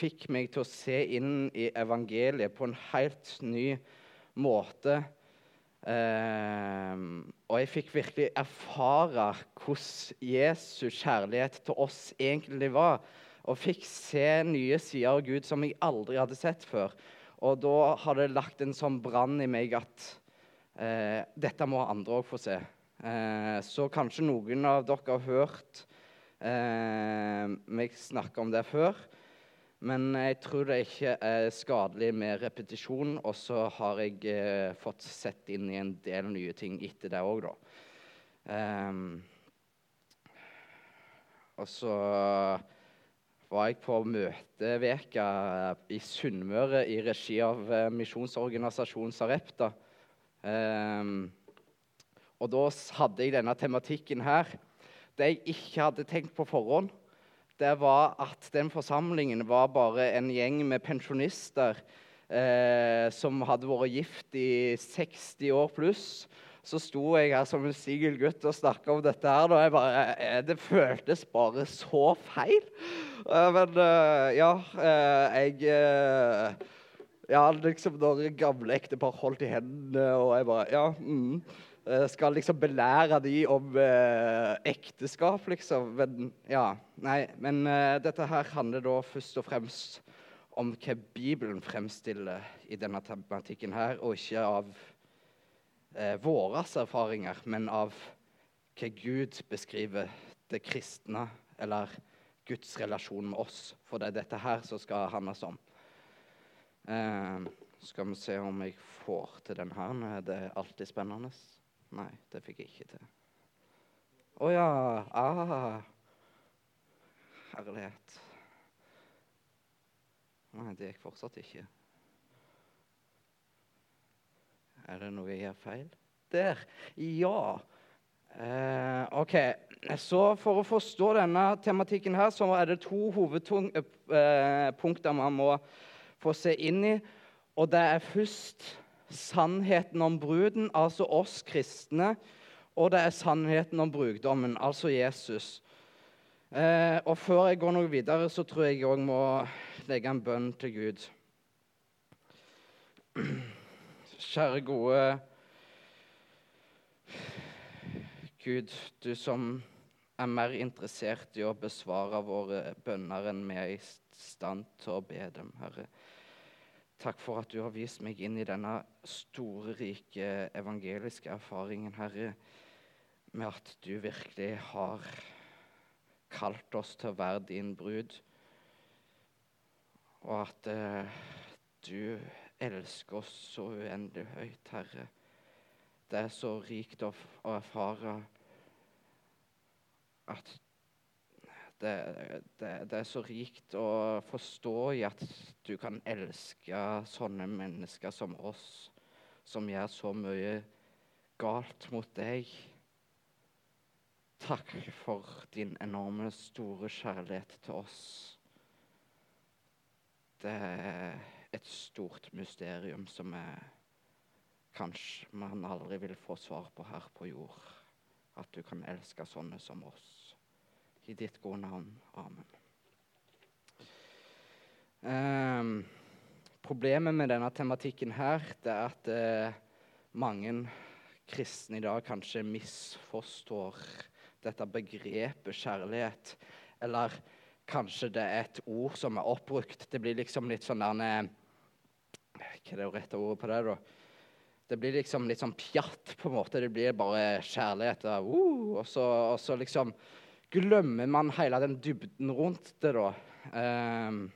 fikk meg til å se inn i evangeliet på en helt ny måte. Eh, og jeg fikk virkelig erfare hvordan Jesu kjærlighet til oss egentlig var. Og fikk se nye sider av Gud som jeg aldri hadde sett før. Og da har det lagt en sånn brann i meg at eh, dette må andre òg få se. Eh, så kanskje noen av dere har hørt eh, meg snakke om det før. Men jeg tror det ikke er skadelig med repetisjon. Og så har jeg eh, fått sett inn i en del nye ting etter det òg, da. Um, og så var jeg på møteveka i Sunnmøre i regi av eh, misjonsorganisasjonen Sarepta. Um, og da hadde jeg denne tematikken her. Det jeg ikke hadde tenkt på forhånd, det var at den forsamlingen var bare en gjeng med pensjonister eh, som hadde vært gift i 60 år pluss. Så sto jeg her som en singel gutt og snakka om dette her. Og jeg bare, eh, det føltes bare så feil. Eh, men eh, ja, jeg Ja, liksom når gamle ektepar holdt i hendene, og jeg bare Ja. Mm. Eh, skal liksom belære de om eh, ekteskap, liksom. Men ja, nei. Men eh, dette her handler da først og fremst om hva Bibelen fremstiller i denne tematikken her, og ikke av eh, våre erfaringer, men av hva Gud beskriver det kristne, eller Guds relasjon med oss. For det er dette her som skal handles om. Eh, skal vi se om jeg får til den her. Det er alltid spennende. Nei, det fikk jeg ikke til. Å ja. Ah. Herlighet. Nei, det gikk fortsatt ikke. Er det noe jeg gjør feil? Der. Ja. Eh, OK. Så for å forstå denne tematikken her, så er det to hovedpunkter man må få se inn i. Og det er først sannheten om bruden, altså oss kristne, og det er sannheten om brukdommen, altså Jesus. Eh, og Før jeg går noe videre, så tror jeg òg må legge en bønn til Gud. Kjære, gode Gud, du som er mer interessert i å besvare våre bønner enn vi er i stand til å be dem, Herre. Takk for at du har vist meg inn i denne store, rike evangeliske erfaringen, Herre, med at du virkelig har kalt oss til å være din brud, og at eh, du elsker oss så uendelig høyt, Herre. Det er så rikt å, å erfare at det, det, det, er så rikt å forstå i at du kan elske sånne mennesker som oss, som gjør så mye galt mot deg. Takk for din enorme, store kjærlighet til oss. Det er et stort mysterium som er, kanskje man aldri vil få svar på her på jord. At du kan elske sånne som oss. I ditt gode navn. Amen. Um, problemet med denne tematikken her, det er at uh, mange kristne i dag kanskje misforstår dette begrepet kjærlighet. Eller kanskje det er et ord som er oppbrukt. Det blir liksom litt sånn der Hva er det rette ordet på det, da? Det blir liksom litt sånn pjatt, på en måte. Det blir bare kjærlighet. Uh, og, så, og så liksom glemmer man hele den dybden rundt det, da. Um,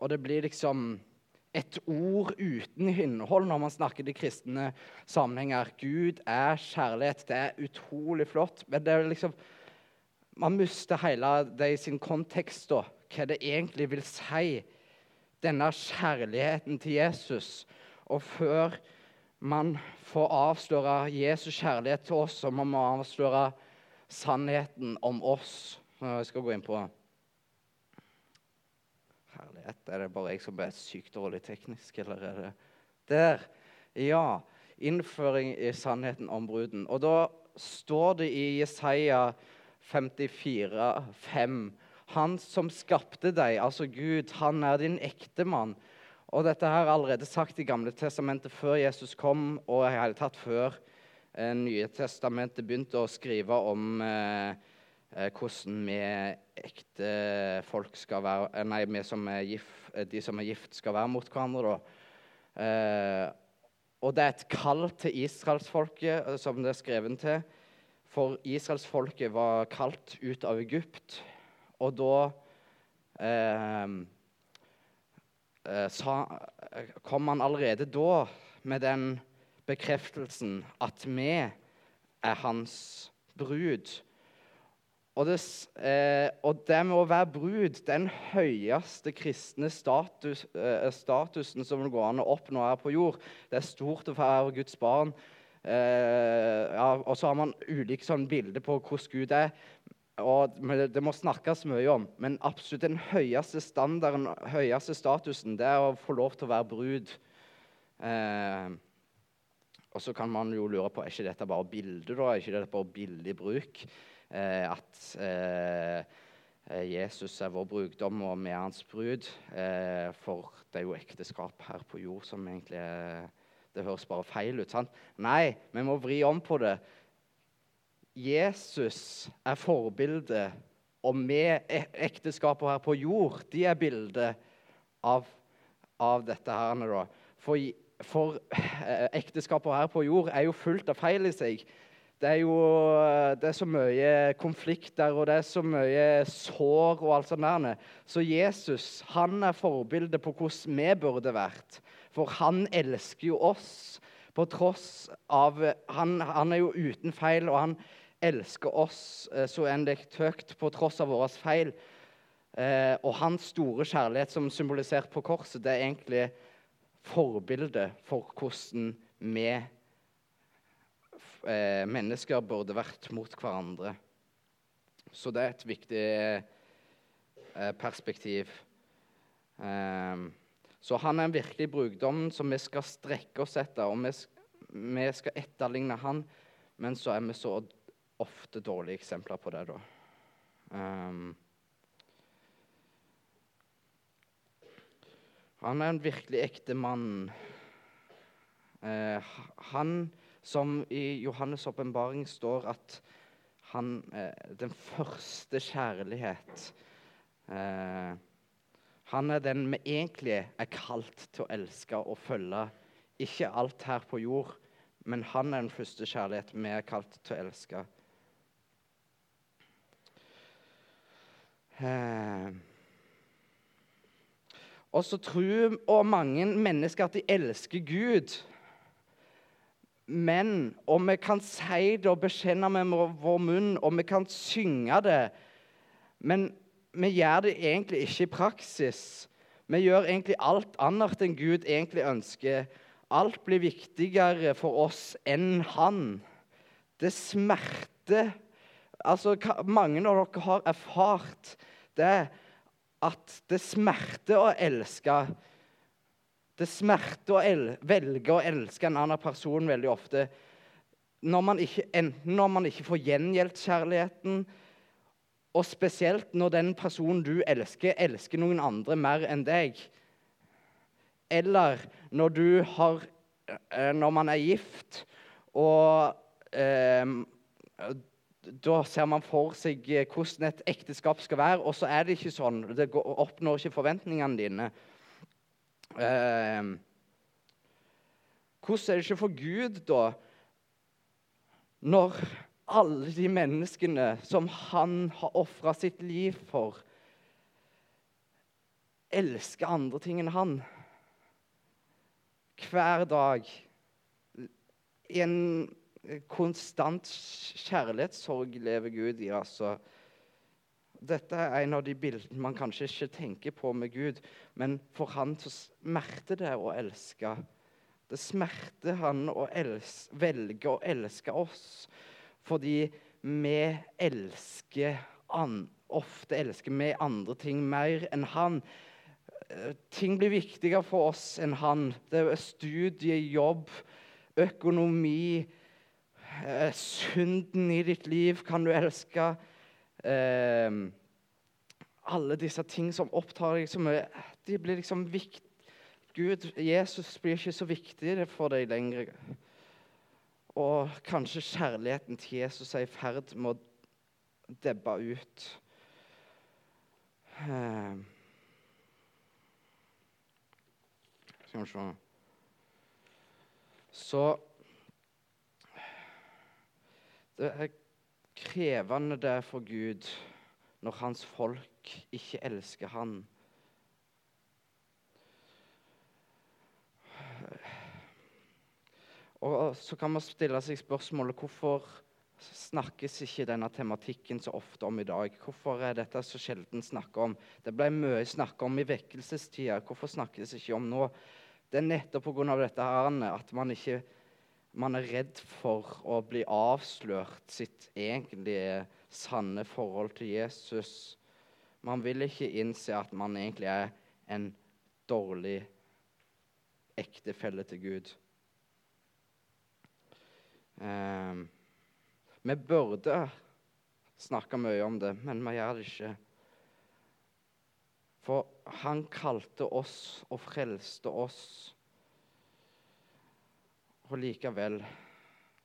og det blir liksom et ord uten innhold når man snakker i kristne sammenhenger. Gud er kjærlighet. Det er utrolig flott. Men det er liksom Man mister hele det i sin kontekst, da. Hva det egentlig vil si. Denne kjærligheten til Jesus. Og før man får avsløre Jesus kjærlighet til oss, så må man avsløre sannheten om oss. Jeg skal gå inn på Herlighet, er det bare jeg som er sykt dårlig teknisk, eller er det Der. Ja. Innføring i sannheten om bruden. Og da står det i Jesaja 54, 5, Han som skapte deg, altså Gud, han er din ektemann. Og dette her er allerede sagt i Gamle testamentet før Jesus kom, og i hele tatt før Nye testamentet begynte å skrive om eh, eh, hvordan vi ekte folk skal være eh, Nei, som gift, eh, de som er gift, skal være mot hverandre. da. Eh, og det er et kall til israelsfolket, som det er skrevet til. For israelsfolket var kalt ut av Egypt, og da eh, Eh, sa, eh, kom han allerede da med den bekreftelsen at vi er hans brud. Og det, eh, og det, med å være brud, den høyeste kristne status, eh, statusen som går an å oppnå her på jord. Det er stort å være Guds barn. Eh, ja, og så har man ulike sånn bilder på hvordan Gud er og det må snakkes mye om, men absolutt den høyeste standarden, høyeste statusen, det er å få lov til å være brud. Eh, og så kan man jo lure på er ikke dette bare bilde, da? Er ikke dette bare billig bruk? Eh, at eh, Jesus er vår brukdom, og vi er hans brud. Eh, for det er jo ekteskap her på jord som egentlig er Det høres bare feil ut. sant? Nei, vi må vri om på det. Jesus er forbildet, og vi, e- ekteskapet her på jord, de er bildet av, av dette her. Da. For, for eh, ekteskapet her på jord er jo fullt av feil i seg. Det er jo det er så mye konflikter og det er så mye sår og alt sånt. der. Så Jesus han er forbildet på hvordan vi burde vært. For han elsker jo oss på tross av Han, han er jo uten feil, og han elsker oss eh, så endelig høyt på tross av våre feil. Eh, og hans store kjærlighet som symbolisert på korset, det er egentlig forbildet for hvordan vi eh, mennesker burde vært mot hverandre. Så det er et viktig perspektiv. Så han er en virkelig brukdom som vi skal strekke oss etter. og vi, vi skal etterligne han, men så er vi så ofte dårlige eksempler på det, da. Um, han er en virkelig ekte mann. Eh, han som i Johannes' åpenbaring står at han eh, Den første kjærlighet eh, Han er den vi egentlig er kalt til å elske og følge. Ikke alt her på jord, men han er den første kjærlighet vi er kalt til å elske. Eh. Og så tror mange mennesker at de elsker Gud. Men om vi kan si det og bekjenne med vår munn, og vi kan synge det Men vi gjør det egentlig ikke i praksis. Vi gjør egentlig alt annet enn Gud egentlig ønsker. Alt blir viktigere for oss enn Han. Det smerter. Altså, mange av dere har erfart det at det smerter å elske. Det smerter å velge å elske en annen person veldig ofte. Når man ikke, enten når man ikke får gjengjeldt kjærligheten, og spesielt når den personen du elsker, elsker noen andre mer enn deg. Eller når, har, eh, når man er gift og eh, da ser man for seg eh, hvordan et ekteskap skal være, og så er det ikke sånn. Det oppnår ikke forventningene dine. Eh, hvordan er det ikke for Gud, da, når alle de menneskene som han har ofra sitt liv for, elsker andre ting enn han? Hver dag. I en konstant kjærlighetssorg lever Gud i. altså. Dette er en av de bildene man kanskje ikke tenker på med Gud, men for han så smerter det å elske. Det smerter han å velge å elske oss fordi vi elsker an, Ofte elsker vi andre ting mer enn han. Eh, ting blir viktigere for oss enn han. Det er studie, jobb, økonomi Eh, synden i ditt liv kan du elske. Eh, alle disse ting som opptar deg så mye, de blir liksom viktig. Gud, Jesus blir ikke så viktig for deg lenger. Og kanskje kjærligheten til Jesus er i ferd med å debbe ut. Eh. Skal vi se Så er krevende det er for Gud når hans folk ikke elsker han. Og så kan man stille seg spørsmålet hvorfor snakkes ikke denne tematikken så ofte om i dag? Hvorfor er dette så sjelden snakket om? Det ble mye snakket om i vekkelsestida. Hvorfor snakkes det ikke om nå? Det er nettopp pga. dette her, at man ikke man er redd for å bli avslørt sitt egentlige sanne forhold til Jesus. Man vil ikke innse at man egentlig er en dårlig ektefelle til Gud. Eh, vi burde snakke mye om det, men vi gjør det ikke. For han kalte oss og frelste oss. Og likevel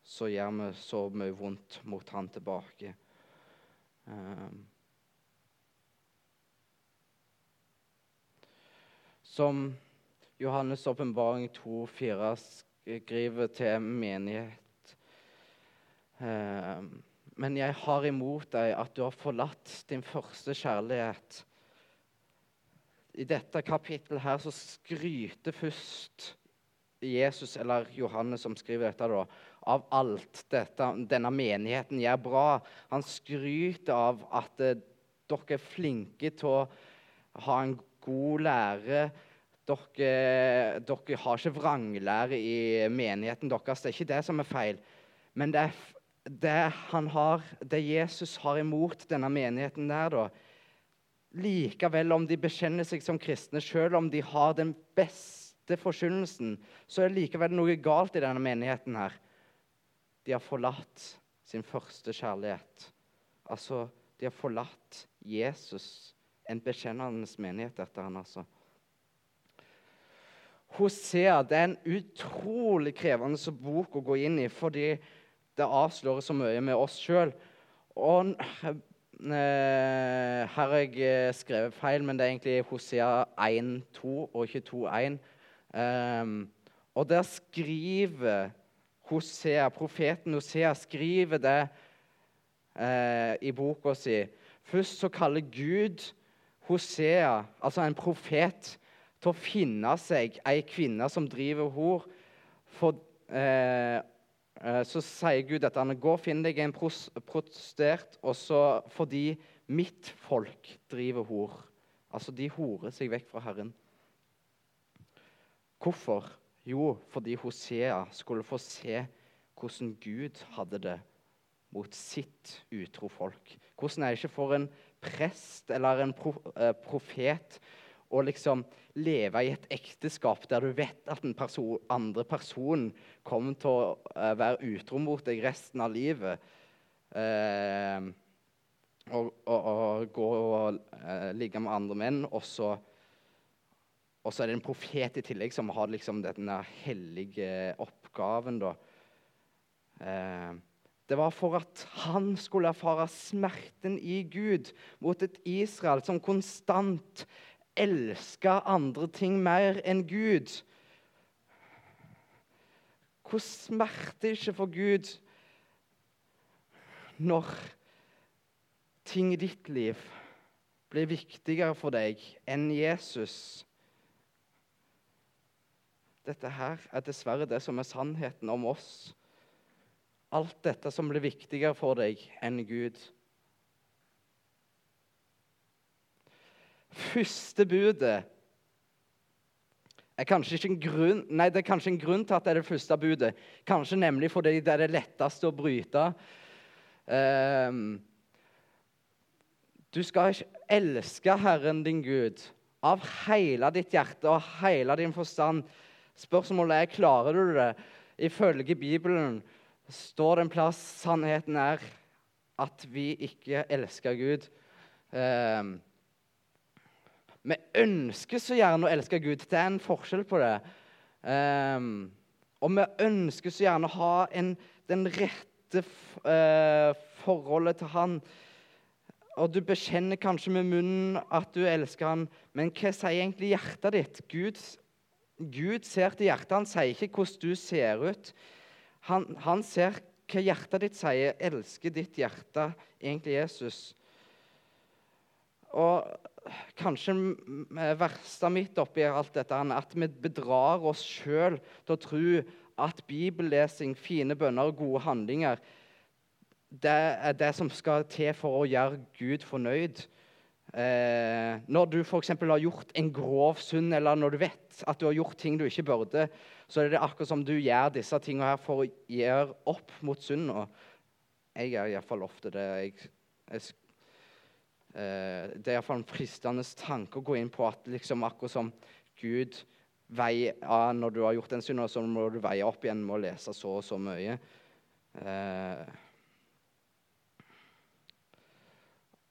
så gjør vi så mye vondt mot han tilbake. Um, som Johannes' åpenbaring 2,4 skriver til menighet Eh, men jeg har imot deg at du har forlatt din første kjærlighet. I dette kapittelet her så skryter først Jesus, eller Johannes som skriver dette, da, av alt dette, denne menigheten gjør bra. Han skryter av at eh, dere er flinke til å ha en god lære. Dere, dere har ikke vranglære i menigheten deres. Det er ikke det som er feil. Men det det, har, det, Jesus har imot denne menigheten der, da Likevel om de bekjenner seg som kristne, selv om de har den beste forkynnelsen, så er det likevel noe galt i denne menigheten her. De har forlatt sin første kjærlighet. Altså, de har forlatt Jesus, en bekjennende menighet, etter han altså. Hosea det er en utrolig krevende bok å gå inn i, fordi det avslører så mye med oss sjøl. Og eh, her har jeg eh, skrevet feil, men det er egentlig Hosea 1,2 og ikke 2,1. Um, og der skriver Hosea, profeten Hosea skriver det uh, i boka si. Først så kaller Gud Hosea, altså en profet, til å finne seg ei kvinne som driver hor. For, uh, så sier Gud at han går og finner deg en protestert også fordi mitt folk driver hor. Altså, de horer seg vekk fra Herren. Hvorfor? Jo, fordi Hosea skulle få se hvordan Gud hadde det mot sitt utro folk. Hvordan er det ikke for en prest eller en eh, profet å liksom leve i et ekteskap der du vet at den person, andre personen kommer til å uh, være utro mot deg resten av livet. Eh, og, og, og, gå og uh, ligge med andre menn, og så, og så er det en profet i tillegg som har liksom denne hellige oppgaven. da. Det var for at han skulle erfare smerten i Gud mot et Israel som konstant elska andre ting mer enn Gud. Hvor smerte ikke for Gud når ting i ditt liv blir viktigere for deg enn Jesus? Dette her er dessverre det som er sannheten om oss. Alt dette som blir viktigere for deg enn Gud. første budet er kanskje ikke en grunn, nei, det er kanskje en grunn til at det er det første budet. Kanskje nemlig fordi det er det letteste å bryte. Um, du skal ikke elske Herren din Gud av hele ditt hjerte og hele din forstand. Spørsmålet er klarer du det. Ifølge Bibelen står det en plass sannheten er at vi ikke elsker Gud. Um, Vi ønsker så gjerne å elske Gud. Det er en forskjell på det. Um, og vi ønsker så gjerne å ha en, den rette uh, forholdet til Han. Og du bekjenner kanskje med munnen at du elsker Han, men hva sier egentlig hjertet ditt? Gud, Gud ser til hjertet. Han sier ikke hvordan du ser ut. Han, han ser hva hjertet ditt sier. Elsker ditt hjerte egentlig Jesus? Og kanskje verste mitt oppi alt dette er at vi bedrar oss sjøl til å tro at bibellesing, fine bønner og gode handlinger det er det som skal til for å gjøre Gud fornøyd. Eh, når du f.eks. har gjort en grov synd, eller når du vet at du har gjort ting du ikke burde, så er det akkurat som du gjør disse tingene her for å gjøre opp mot synda. Jeg gjør iallfall ofte det. Jeg, jeg, eh, det er iallfall en fristende tanke å gå inn på at liksom akkurat som Gud veier av når du har gjort en synd, så må du veie opp igjen med å lese så og så mye. Eh,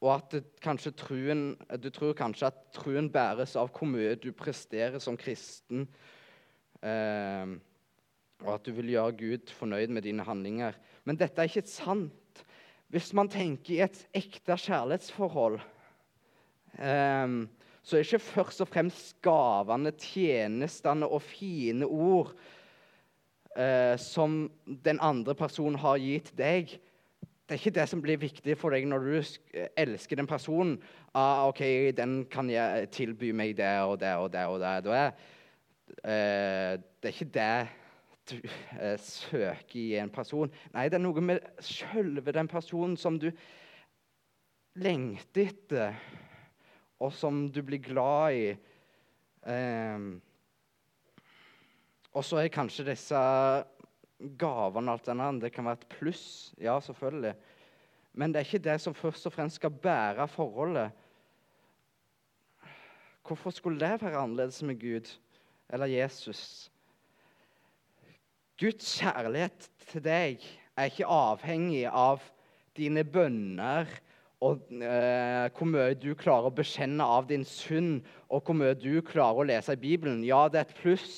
og at kanskje truen, du tror kanskje at truen bæres av hvor mye du presterer som kristen, eh, og at du vil gjøre Gud fornøyd med dine handlinger. Men dette er ikke sant. Hvis man tenker i et ekte kjærlighetsforhold, eh, så er ikke først og fremst gavene, tjenestene og fine ord eh, som den andre personen har gitt deg, det er ikke det som blir viktig for deg når du elsker den personen. Ah, ok, den kan jeg tilby meg det og det og det. og Det det eh, det er ikke det du eh, søker i en person. Nei, det er noe med selve den personen som du lengter etter, og som du blir glad i. Eh, og så er kanskje disse gavene og alt det andre. Det kan være et pluss, ja, selvfølgelig. Men det er ikke det som først og fremst skal bære forholdet. Hvorfor skulle det være annerledes med Gud eller Jesus? Guds kjærlighet til deg er ikke avhengig av dine bønner og eh, hvor mye du klarer å bekjenne av din synd, og hvor mye du klarer å lese i Bibelen. Ja, det er et pluss.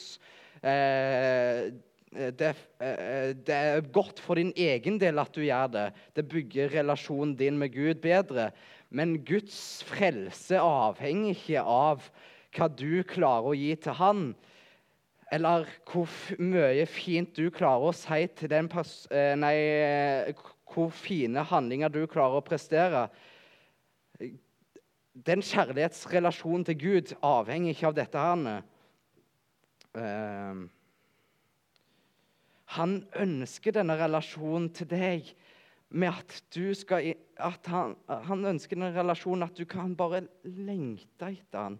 Eh, det, eh, det, er godt for din egen del at du gjør det. Det bygger relasjonen din med Gud bedre. Men Guds frelse avhenger ikke av hva du klarer å gi til Han, eller hvor mye fint du klarer å si til den pers... Nei, hvor fine handlinger du klarer å prestere. Den kjærlighetsrelasjonen til Gud avhenger ikke av dette. her. Uh, han ønsker denne relasjonen til deg med at skal at han, han ønsker den relasjonen at du kan bare lengte etter han.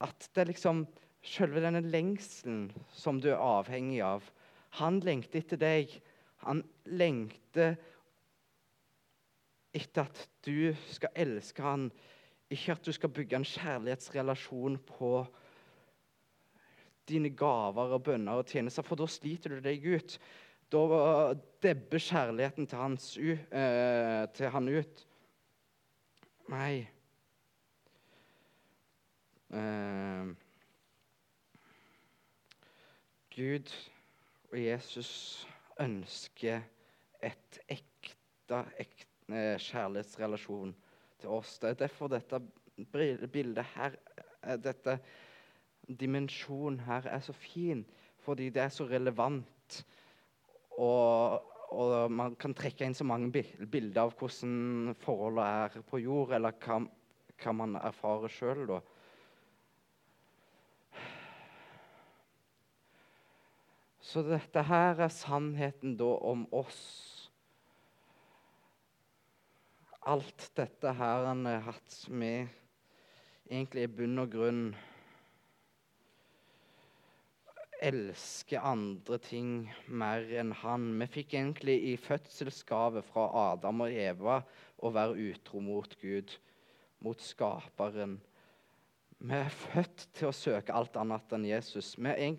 At det er liksom selve denne lengselen som du er avhengig av. Han lengter etter deg. Han lengter etter at du skal elske han. Ikke at du skal bygge en kjærlighetsrelasjon på dine gaver og bønner og tjenester, for da sliter du deg ut. Da debber kjærligheten til, hans, uh, til han ut. Nei. Uh, Gud og Jesus ønsker et ekte, ekte uh, kjærlighetsrelasjon til oss. Det er derfor dette bildet her dette dimensjon her er så fin, fordi det er så relevant. Og, og man kan trekke inn så mange bilder av hvordan forholdet er på jord, eller hva, hva man erfarer sjøl, da. Så dette her er sannheten da om oss. Alt dette her han har hatt med egentlig i bunn og grunn elske andre ting mer enn han. Vi fikk egentlig i fødselsgave fra Adam og Eva å være utro mot Gud, mot Skaperen. Vi er født til å søke alt annet enn Jesus. Vi er,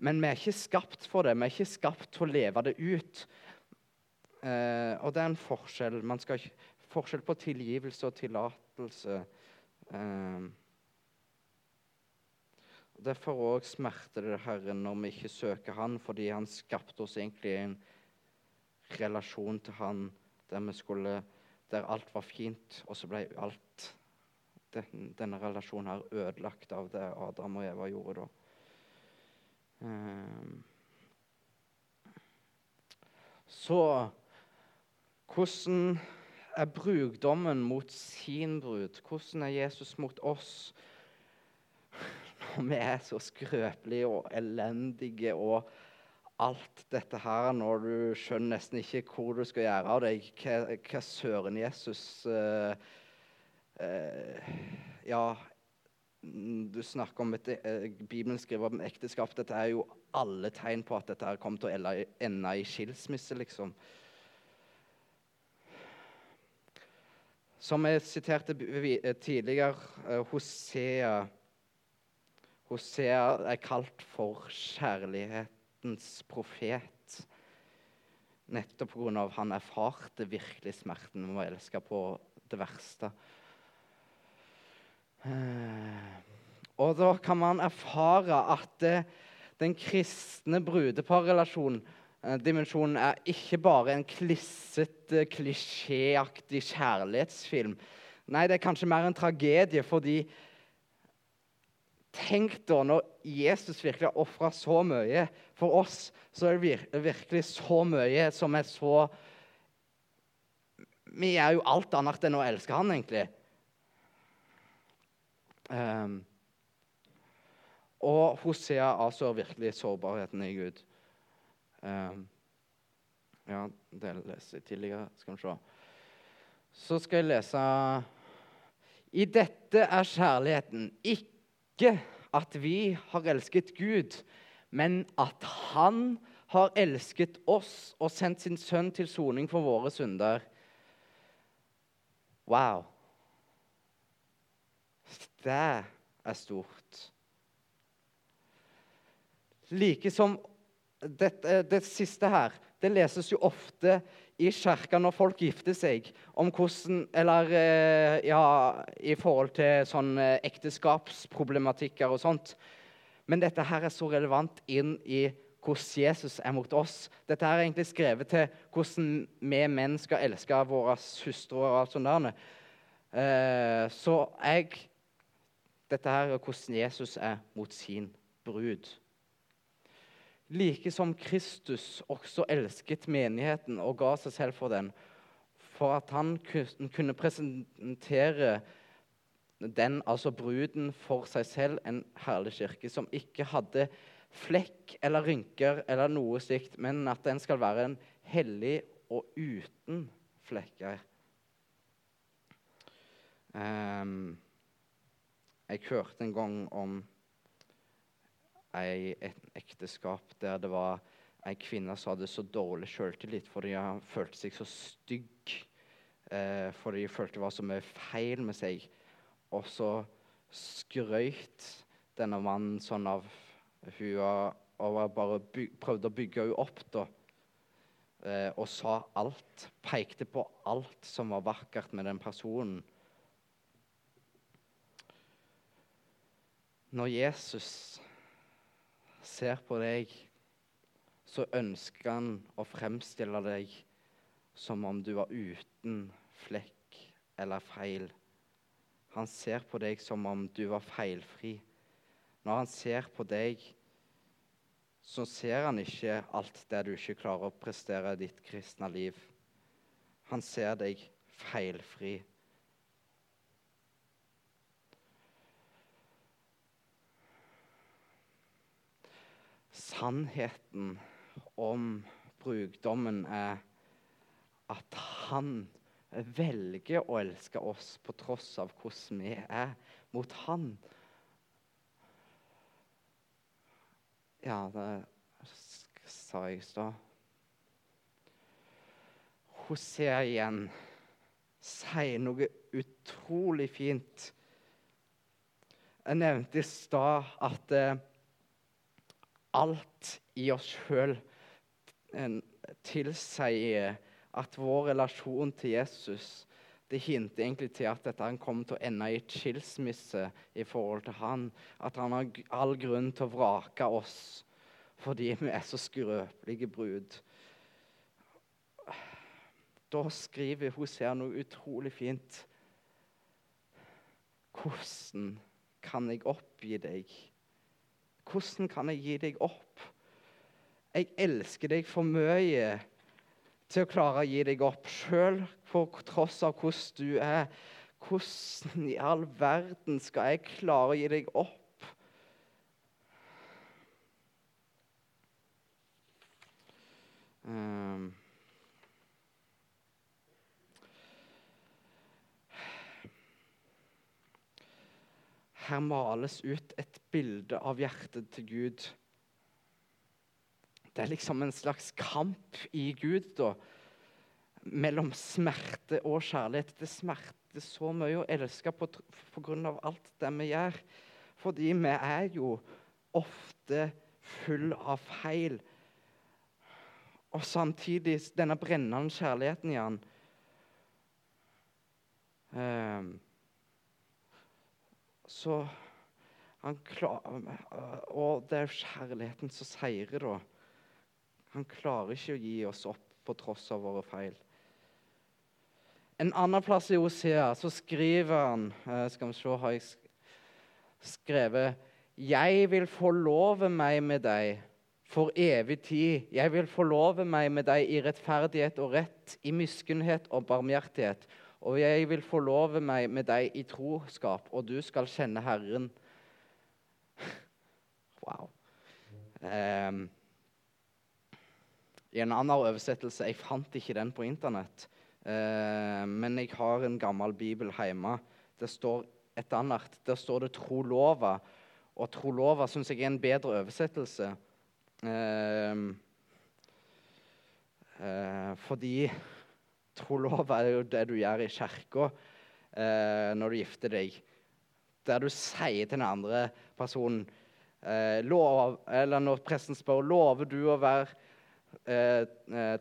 men vi er ikke skapt for det. Vi er ikke skapt til å leve det ut. Eh, og det er en forskjell. Man skal, forskjell på tilgivelse og tillatelse. Eh, Derfor òg smerter det Herren når vi ikke søker Han, fordi Han skapte oss egentlig en relasjon til Han der, skulle, der alt var fint, og så ble alt den, denne relasjonen her ødelagt av det Adam og Eva gjorde da. Um, så hvordan er brukdommen mot sin brud? Hvordan er Jesus mot oss? Når vi er så skrøpelige og elendige og alt dette her, når du skjønner nesten ikke hvor du skal gjøre av deg, hva, hva søren Jesus uh, uh, Ja, du snakker om et, uh, Bibelen skriver om ekteskap. Dette er jo alle tegn på at dette her kommer til å ende i skilsmisse, liksom. Som jeg siterte tidligere, Hosea Hosea er kalt for kjærlighetens profet. Nettopp pga. at han erfarte virkelig smerten med å elske på det verste. Eh, og da kan man erfare at den kristne brudeparrelasjonen Eh, er ikke bare en klissete, klisjéaktig kjærlighetsfilm. Nei, det er kanskje mer en tragedie, fordi Tenk da når Jesus virkelig har ofra så mye for oss, så er det virkelig så mye som er så Vi er jo alt annet enn å elske han, egentlig. Um, og Hosea avslører virkelig sårbarheten i Gud. Um, ja, det leser jeg tidligere. Skal vi se. Så skal jeg lese I dette er kjærligheten ikke at vi har elsket Gud, men at Han har elsket oss og sendt sin sønn til soning for våre synder. Wow. Det er stort. Like som det, det, siste her det leses jo ofte i kirka når folk gifter seg, om hvordan Eller eh, ja, i forhold til sånn eh, ekteskapsproblematikker og sånt. Men dette her er så relevant inn i hvordan Jesus er mot oss. Dette her er egentlig skrevet til hvordan vi menn skal elske våre søstre. og alt sånt der. Eh, så jeg Dette her er hvordan Jesus er mot sin brud like som Kristus også elsket menigheten og ga seg selv for den, for at han kunne presentere den, altså bruden, for seg selv, en herlig kirke som ikke hadde flekk eller rynker eller noe slikt, men at den skal være en hellig og uten flekker. Um, jeg hørte en gang om ei, et ekteskap der det var ei kvinne som hadde så dårlig selvtillit fordi hun følte seg så stygg. Eh, fordi hun følte det var så mye feil med seg. Og så skrøyt denne mannen sånn av hun og bare byg, prøvde å bygge henne opp. da. Eh, og sa alt. Pekte på alt som var vakkert med den personen. Når Jesus ser på deg, så ønsker han å fremstille deg som om du var uten flekk eller feil. Han ser på deg som om du var feilfri. Når han ser på deg, så ser han ikke alt det du ikke klarer å prestere i ditt kristne liv. Han ser deg feilfri. Sannheten om brukdommen er at han velger å elske oss på tross av hvordan vi er mot han. Ja, det sa jeg i stad. Hosea igjen sier noe utrolig fint. Jeg nevnte i stad at eh, alt i oss sjøl tilsier at vår relasjon til Jesus det hinter egentlig til at dette han kommer til å ende i et skilsmisse i forhold til han. At han har all grunn til å vrake oss fordi vi er så skrøpelige brud. Da skriver Hosea noe utrolig fint. Hvordan kan jeg oppgi deg? Hvordan kan jeg gi deg opp? Jeg elsker deg for mye til å klare å gi deg opp, sjøl på tross av hvordan du er. Hvordan i all verden skal jeg klare å gi deg opp? Um. Her males ut et bilde av hjertet til Gud det er liksom en slags kamp i Gud da, mellom smerte og kjærlighet. Det smerter så mye å elske på, grunn av alt det vi gjør. Fordi vi er jo ofte full av feil. Og samtidig denne brennende kjærligheten i han. Um, så han klarer, Og det er kjærligheten som seirer, da. Han klarer ikke å gi oss opp på tross av våre feil. En annen plass i Osea så skriver han eh, Skal vi se, har jeg skrevet Jeg vil forlove meg med deg for evig tid. Jeg vil forlove meg med deg i rettferdighet og rett, i miskunnhet og barmhjertighet. Og jeg vil forlove meg med deg i troskap, og du skal kjenne Herren. Wow. Um, i en annen oversettelse Jeg fant ikke den på Internett. Uh, men jeg har en gammel bibel hjemme. Det står et annet. Der står det 'trolova'. Og 'trolova' syns jeg er en bedre oversettelse. Uh, uh, fordi trolova er jo det du gjør i kirka eh, når du gifter deg. Der du sier til den andre personen eh, lov, Eller når presten spør lover du å være Eh, eh,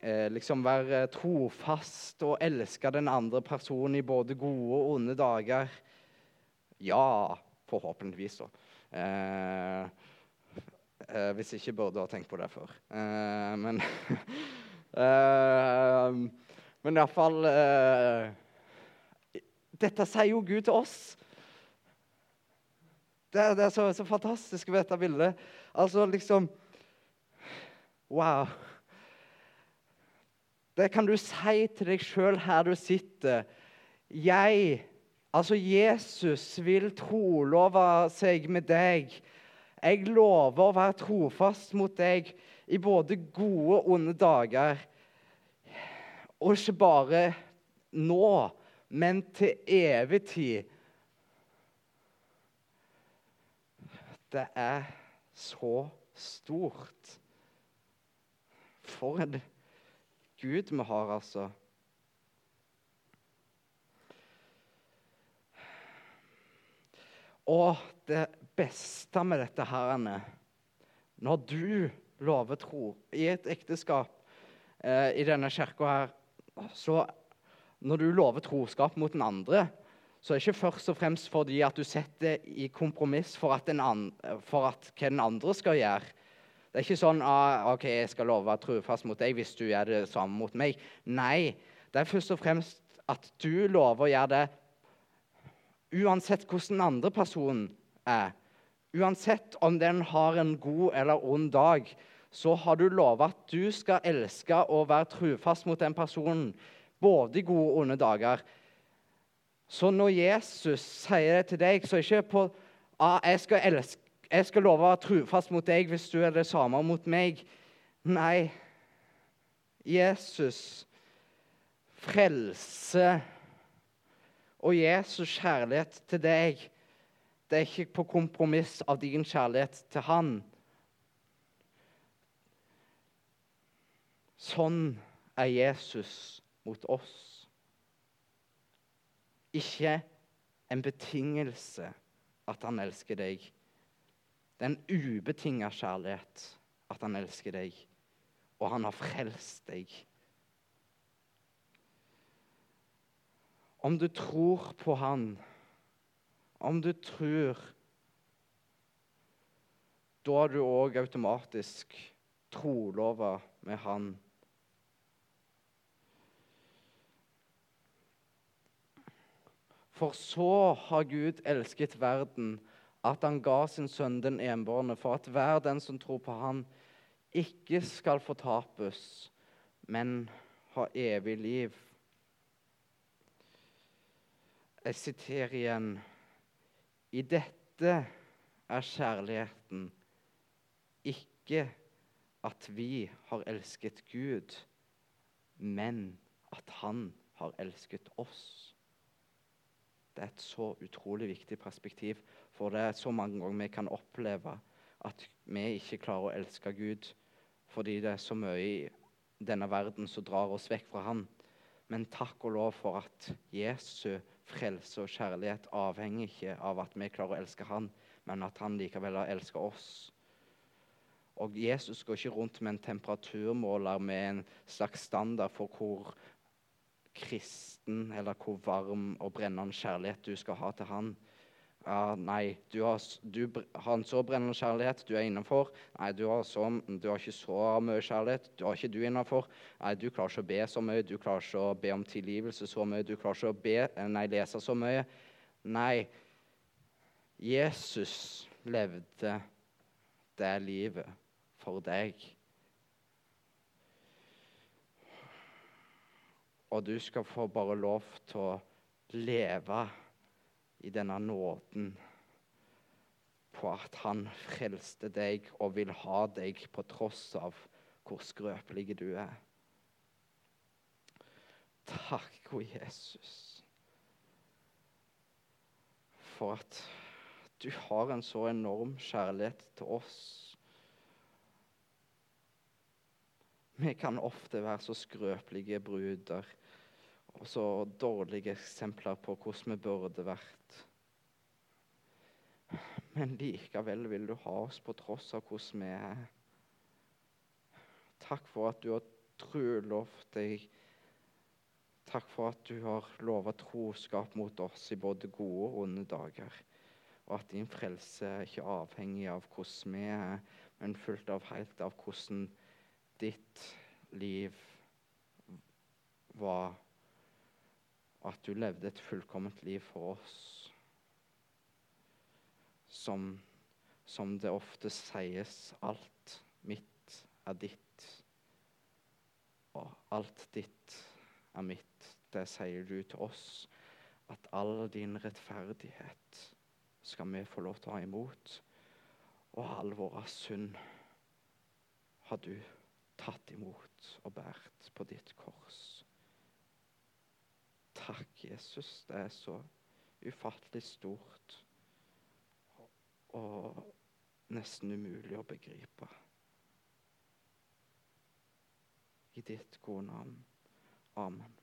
eh, liksom være trofast og elske den andre personen i både gode og onde dager. Ja, forhåpentligvis, da. Eh, eh, hvis ikke burde ha tenkt på det før. Eh, men eh, Men iallfall uh, Dette sier jo Gud til oss. Det, det er så, så fantastisk ved dette bildet. Altså liksom Wow. Det kan du si til deg sjøl her du sitter. Jeg, altså Jesus, vil trolove seg med deg. Jeg lover å være trofast mot deg i både gode og onde dager. Og ikke bare nå, men til evig tid. Det er så stort. For en Gud vi har, altså. Og det beste med dette her Når du lover tro i et ekteskap eh, i denne kirka her, så når du lover troskap mot den andre, så er det ikke først og fremst fordi at du setter i kompromiss for, at, for at hva den andre skal gjøre. Det er ikke sånn ah, ok, jeg skal love trufast mot deg hvis du gjør det samme mot meg. Nei, det er først og fremst at du lover å gjøre det uansett hvordan den andre personen er. Uansett om den har en god eller ond dag, så har du lovet at du skal elske og være trufast mot den personen, både i gode og onde dager. Så når Jesus sier det til deg, så er det ikke på ah, jeg jeg skal love å være trufast mot deg hvis du er det samme mot meg. Nei, Jesus frelse og Jesus kjærlighet til deg, det er ikke på kompromiss av din kjærlighet til Han. Sånn er Jesus mot oss. Ikke en betingelse at han elsker deg. Det er en ubetinga kjærlighet at han elsker deg, og han har frelst deg. Om du tror på Han, om du tror Da er du òg automatisk trolova med Han. For så har Gud elsket verden, at han ga sin sønn den enbårne, for at hver den som tror på han, ikke skal fortapes, men ha evig liv. Jeg siterer igjen. I dette er kjærligheten, ikke at vi har elsket Gud, men at Han har elsket oss. Det er et så utrolig viktig perspektiv. For det er så mange ganger vi kan oppleve at vi ikke klarer å elske Gud fordi det er så mye i denne verden som drar oss vekk fra Han. Men takk og lov for at Jesu frelse og kjærlighet avhenger ikke av at vi klarer å elske Han, men at Han likevel har elsket oss. Og Jesus går ikke rundt med en temperaturmåler med en slags standard for hvor kristen, eller hvor varm og brennende kjærlighet du skal ha til han. Ja, nei, du har, du har, en så brennende kjærlighet, du er innenfor. Nei, du har, så, du har, ikke så mye kjærlighet, du har ikke du innenfor. Nei, du klarer ikke å be så mye, du klarer ikke å be om tilgivelse så mye, du klarer ikke å be, nei, lese så mye. Nei, Jesus levde det livet for deg. Og du skal få bare lov til å leve i denne nåden på at han frelste deg og vil ha deg på tross av hvor skrøpelig du er. Takk, o Jesus, for at du har en så enorm kjærlighet til oss. Vi kan ofte være så skrøpelige bruder og så dårlige eksempler på hvordan vi burde vært. Men likevel vil du ha oss på tross av hvordan vi er. Takk for at du har trulovt deg. Takk for at du har lova troskap mot oss i både gode og onde dager. Og at din frelse er ikke avhengig av hvordan vi er, men fullt av helt av hvordan ditt liv var at du levde et fullkomment liv for oss. Som, som det ofte sies, alt mitt er ditt. Og alt ditt er mitt. Det sier du til oss. At all din rettferdighet skal vi få lov til å ha imot. Og all vår synd har du tatt imot og båret på ditt kors. Takk, Jesus. Det er så ufattelig stort og nesten umulig å begripe. I ditt gode navn. Amen.